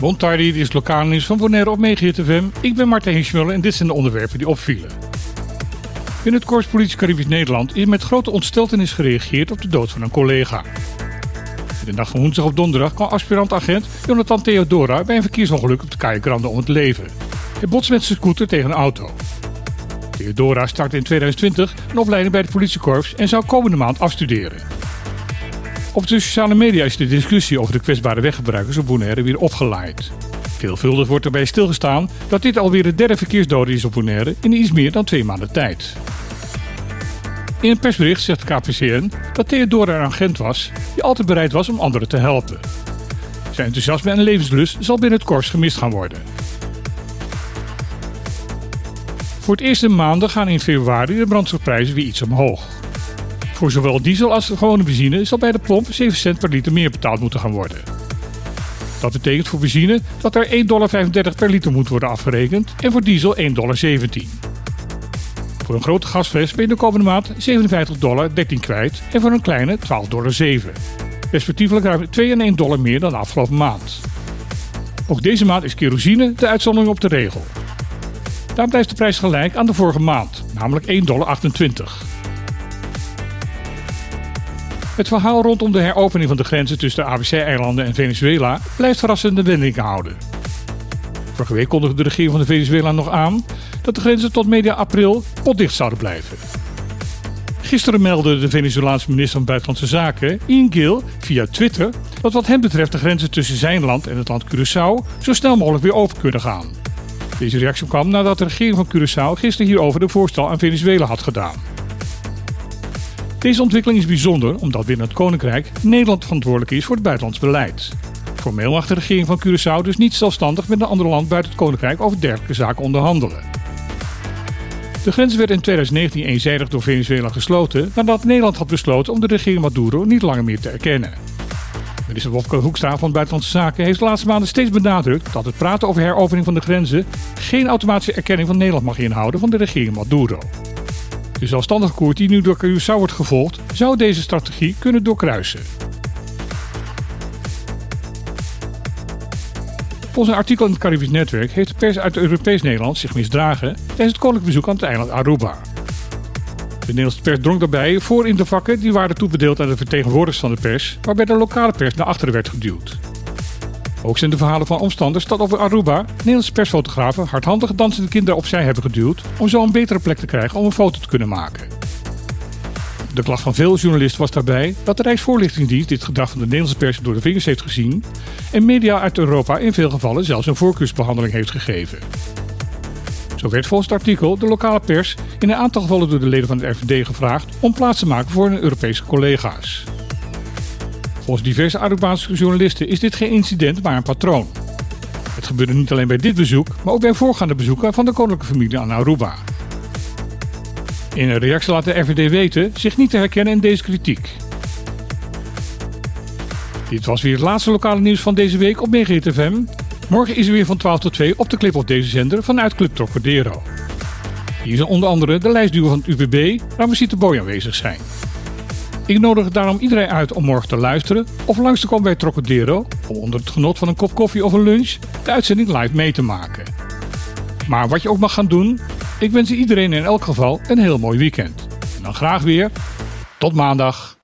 Bontardi, dit is lokaal nieuws van Bonaire op Megahit FM. Ik ben Martijn Hinsmuller en dit zijn de onderwerpen die opvielen. Binnen het Korps Politie Caribisch Nederland is met grote ontsteltenis gereageerd op de dood van een collega. In de nacht van woensdag op donderdag kwam aspirant-agent Jonathan Theodora bij een verkeersongeluk op de Calle om het leven. Hij botste met zijn scooter tegen een auto. Theodora startte in 2020 een opleiding bij het politiekorps en zou komende maand afstuderen. Op de sociale media is de discussie over de kwetsbare weggebruikers op Bonaire weer opgeleid. Veelvuldig wordt erbij stilgestaan dat dit alweer de derde verkeersdode is op Bonaire in iets meer dan twee maanden tijd. In een persbericht zegt KPCN dat Theodora een agent was die altijd bereid was om anderen te helpen. Zijn enthousiasme en levenslust zal binnen het korps gemist gaan worden. Voor het eerste maanden gaan in februari de brandstofprijzen weer iets omhoog. Voor zowel diesel als gewone benzine zal bij de pomp 7 cent per liter meer betaald moeten gaan worden. Dat betekent voor benzine dat er 1,35 dollar per liter moet worden afgerekend en voor diesel 1,17 dollar. Voor een grote gasfles ben je de komende maand 57 dollar 13 kwijt en voor een kleine 12,7 dollar. Respectievelijk ruim 2 en 1 dollar meer dan de afgelopen maand. Ook deze maand is kerosine de uitzondering op de regel. Daar blijft de prijs gelijk aan de vorige maand, namelijk 1,28 dollar. Het verhaal rondom de heropening van de grenzen tussen de ABC-eilanden en Venezuela blijft verrassende wending houden. Vorige week kondigde de regering van de Venezuela nog aan dat de grenzen tot medio april potdicht zouden blijven. Gisteren meldde de Venezolaanse minister van Buitenlandse Zaken, Ian Gill, via Twitter dat wat hem betreft de grenzen tussen zijn land en het land Curaçao zo snel mogelijk weer open kunnen gaan. Deze reactie kwam nadat de regering van Curaçao gisteren hierover de voorstel aan Venezuela had gedaan. Deze ontwikkeling is bijzonder omdat binnen het Koninkrijk Nederland verantwoordelijk is voor het buitenlands beleid. Formeel mag de regering van Curaçao dus niet zelfstandig met een ander land buiten het Koninkrijk over dergelijke zaken onderhandelen. De grens werd in 2019 eenzijdig door Venezuela gesloten nadat Nederland had besloten om de regering Maduro niet langer meer te erkennen. Minister Wopke Hoekstra van Buitenlandse Zaken heeft de laatste maanden steeds benadrukt dat het praten over heropening van de grenzen geen automatische erkenning van Nederland mag inhouden van de regering Maduro. De zelfstandige koers die nu door Curaçao wordt gevolgd, zou deze strategie kunnen doorkruisen. Volgens een artikel in het Caribisch Netwerk heeft de pers uit Europees Nederland zich misdragen tijdens het koninklijk bezoek aan het eiland Aruba. De Nederlandse pers drong daarbij voor in de vakken die waren toebedeeld aan de vertegenwoordigers van de pers, waarbij de lokale pers naar achteren werd geduwd. Ook zijn de verhalen van omstanders dat over Aruba Nederlandse persfotografen hardhandig dansende kinderen opzij hebben geduwd om zo een betere plek te krijgen om een foto te kunnen maken. De klacht van veel journalisten was daarbij dat de Rijksvoorlichtingsdienst dit gedrag van de Nederlandse pers door de vingers heeft gezien en media uit Europa in veel gevallen zelfs een voorkeursbehandeling heeft gegeven. Zo werd volgens het artikel de lokale pers in een aantal gevallen door de leden van de RVD gevraagd om plaats te maken voor hun Europese collega's. Volgens diverse Arubaanse journalisten is dit geen incident, maar een patroon. Het gebeurde niet alleen bij dit bezoek, maar ook bij voorgaande bezoeken van de koninklijke familie aan Aruba. In een reactie laat de RVD weten zich niet te herkennen in deze kritiek. Dit was weer het laatste lokale nieuws van deze week op Megahit. Morgen is er weer van 12 tot 2 op de clip op deze zender vanuit Club Trocadero. Hier zijn onder andere de lijstduwer van het UBB, waar we Boy aanwezig zijn. Ik nodig daarom iedereen uit om morgen te luisteren of langs te komen bij Trocadero om onder het genot van een kop koffie of een lunch de uitzending live mee te maken. Maar wat je ook mag gaan doen, ik wens iedereen in elk geval een heel mooi weekend. En dan graag weer tot maandag.